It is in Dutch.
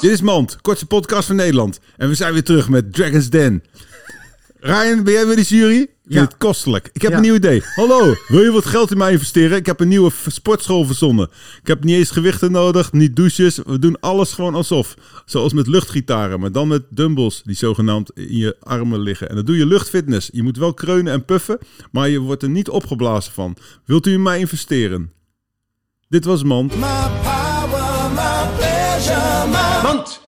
Dit is Mand, kortste podcast van Nederland. En we zijn weer terug met Dragon's Den. Ryan, ben jij weer de jury? Ik vind Ja. het kostelijk. Ik heb Ja. een nieuw idee. Hallo, wil je wat geld in mij investeren? Ik heb een nieuwe sportschool verzonnen. Ik heb niet eens gewichten nodig, niet douches. We doen alles gewoon alsof. Zoals met luchtgitaren, maar dan met dumbbells die zogenaamd in je armen liggen. En dan doe je luchtfitness. Je moet wel kreunen en puffen, maar je wordt er niet opgeblazen van. Wilt u in mij investeren? Dit was Mand. My power, my pleasure, my Want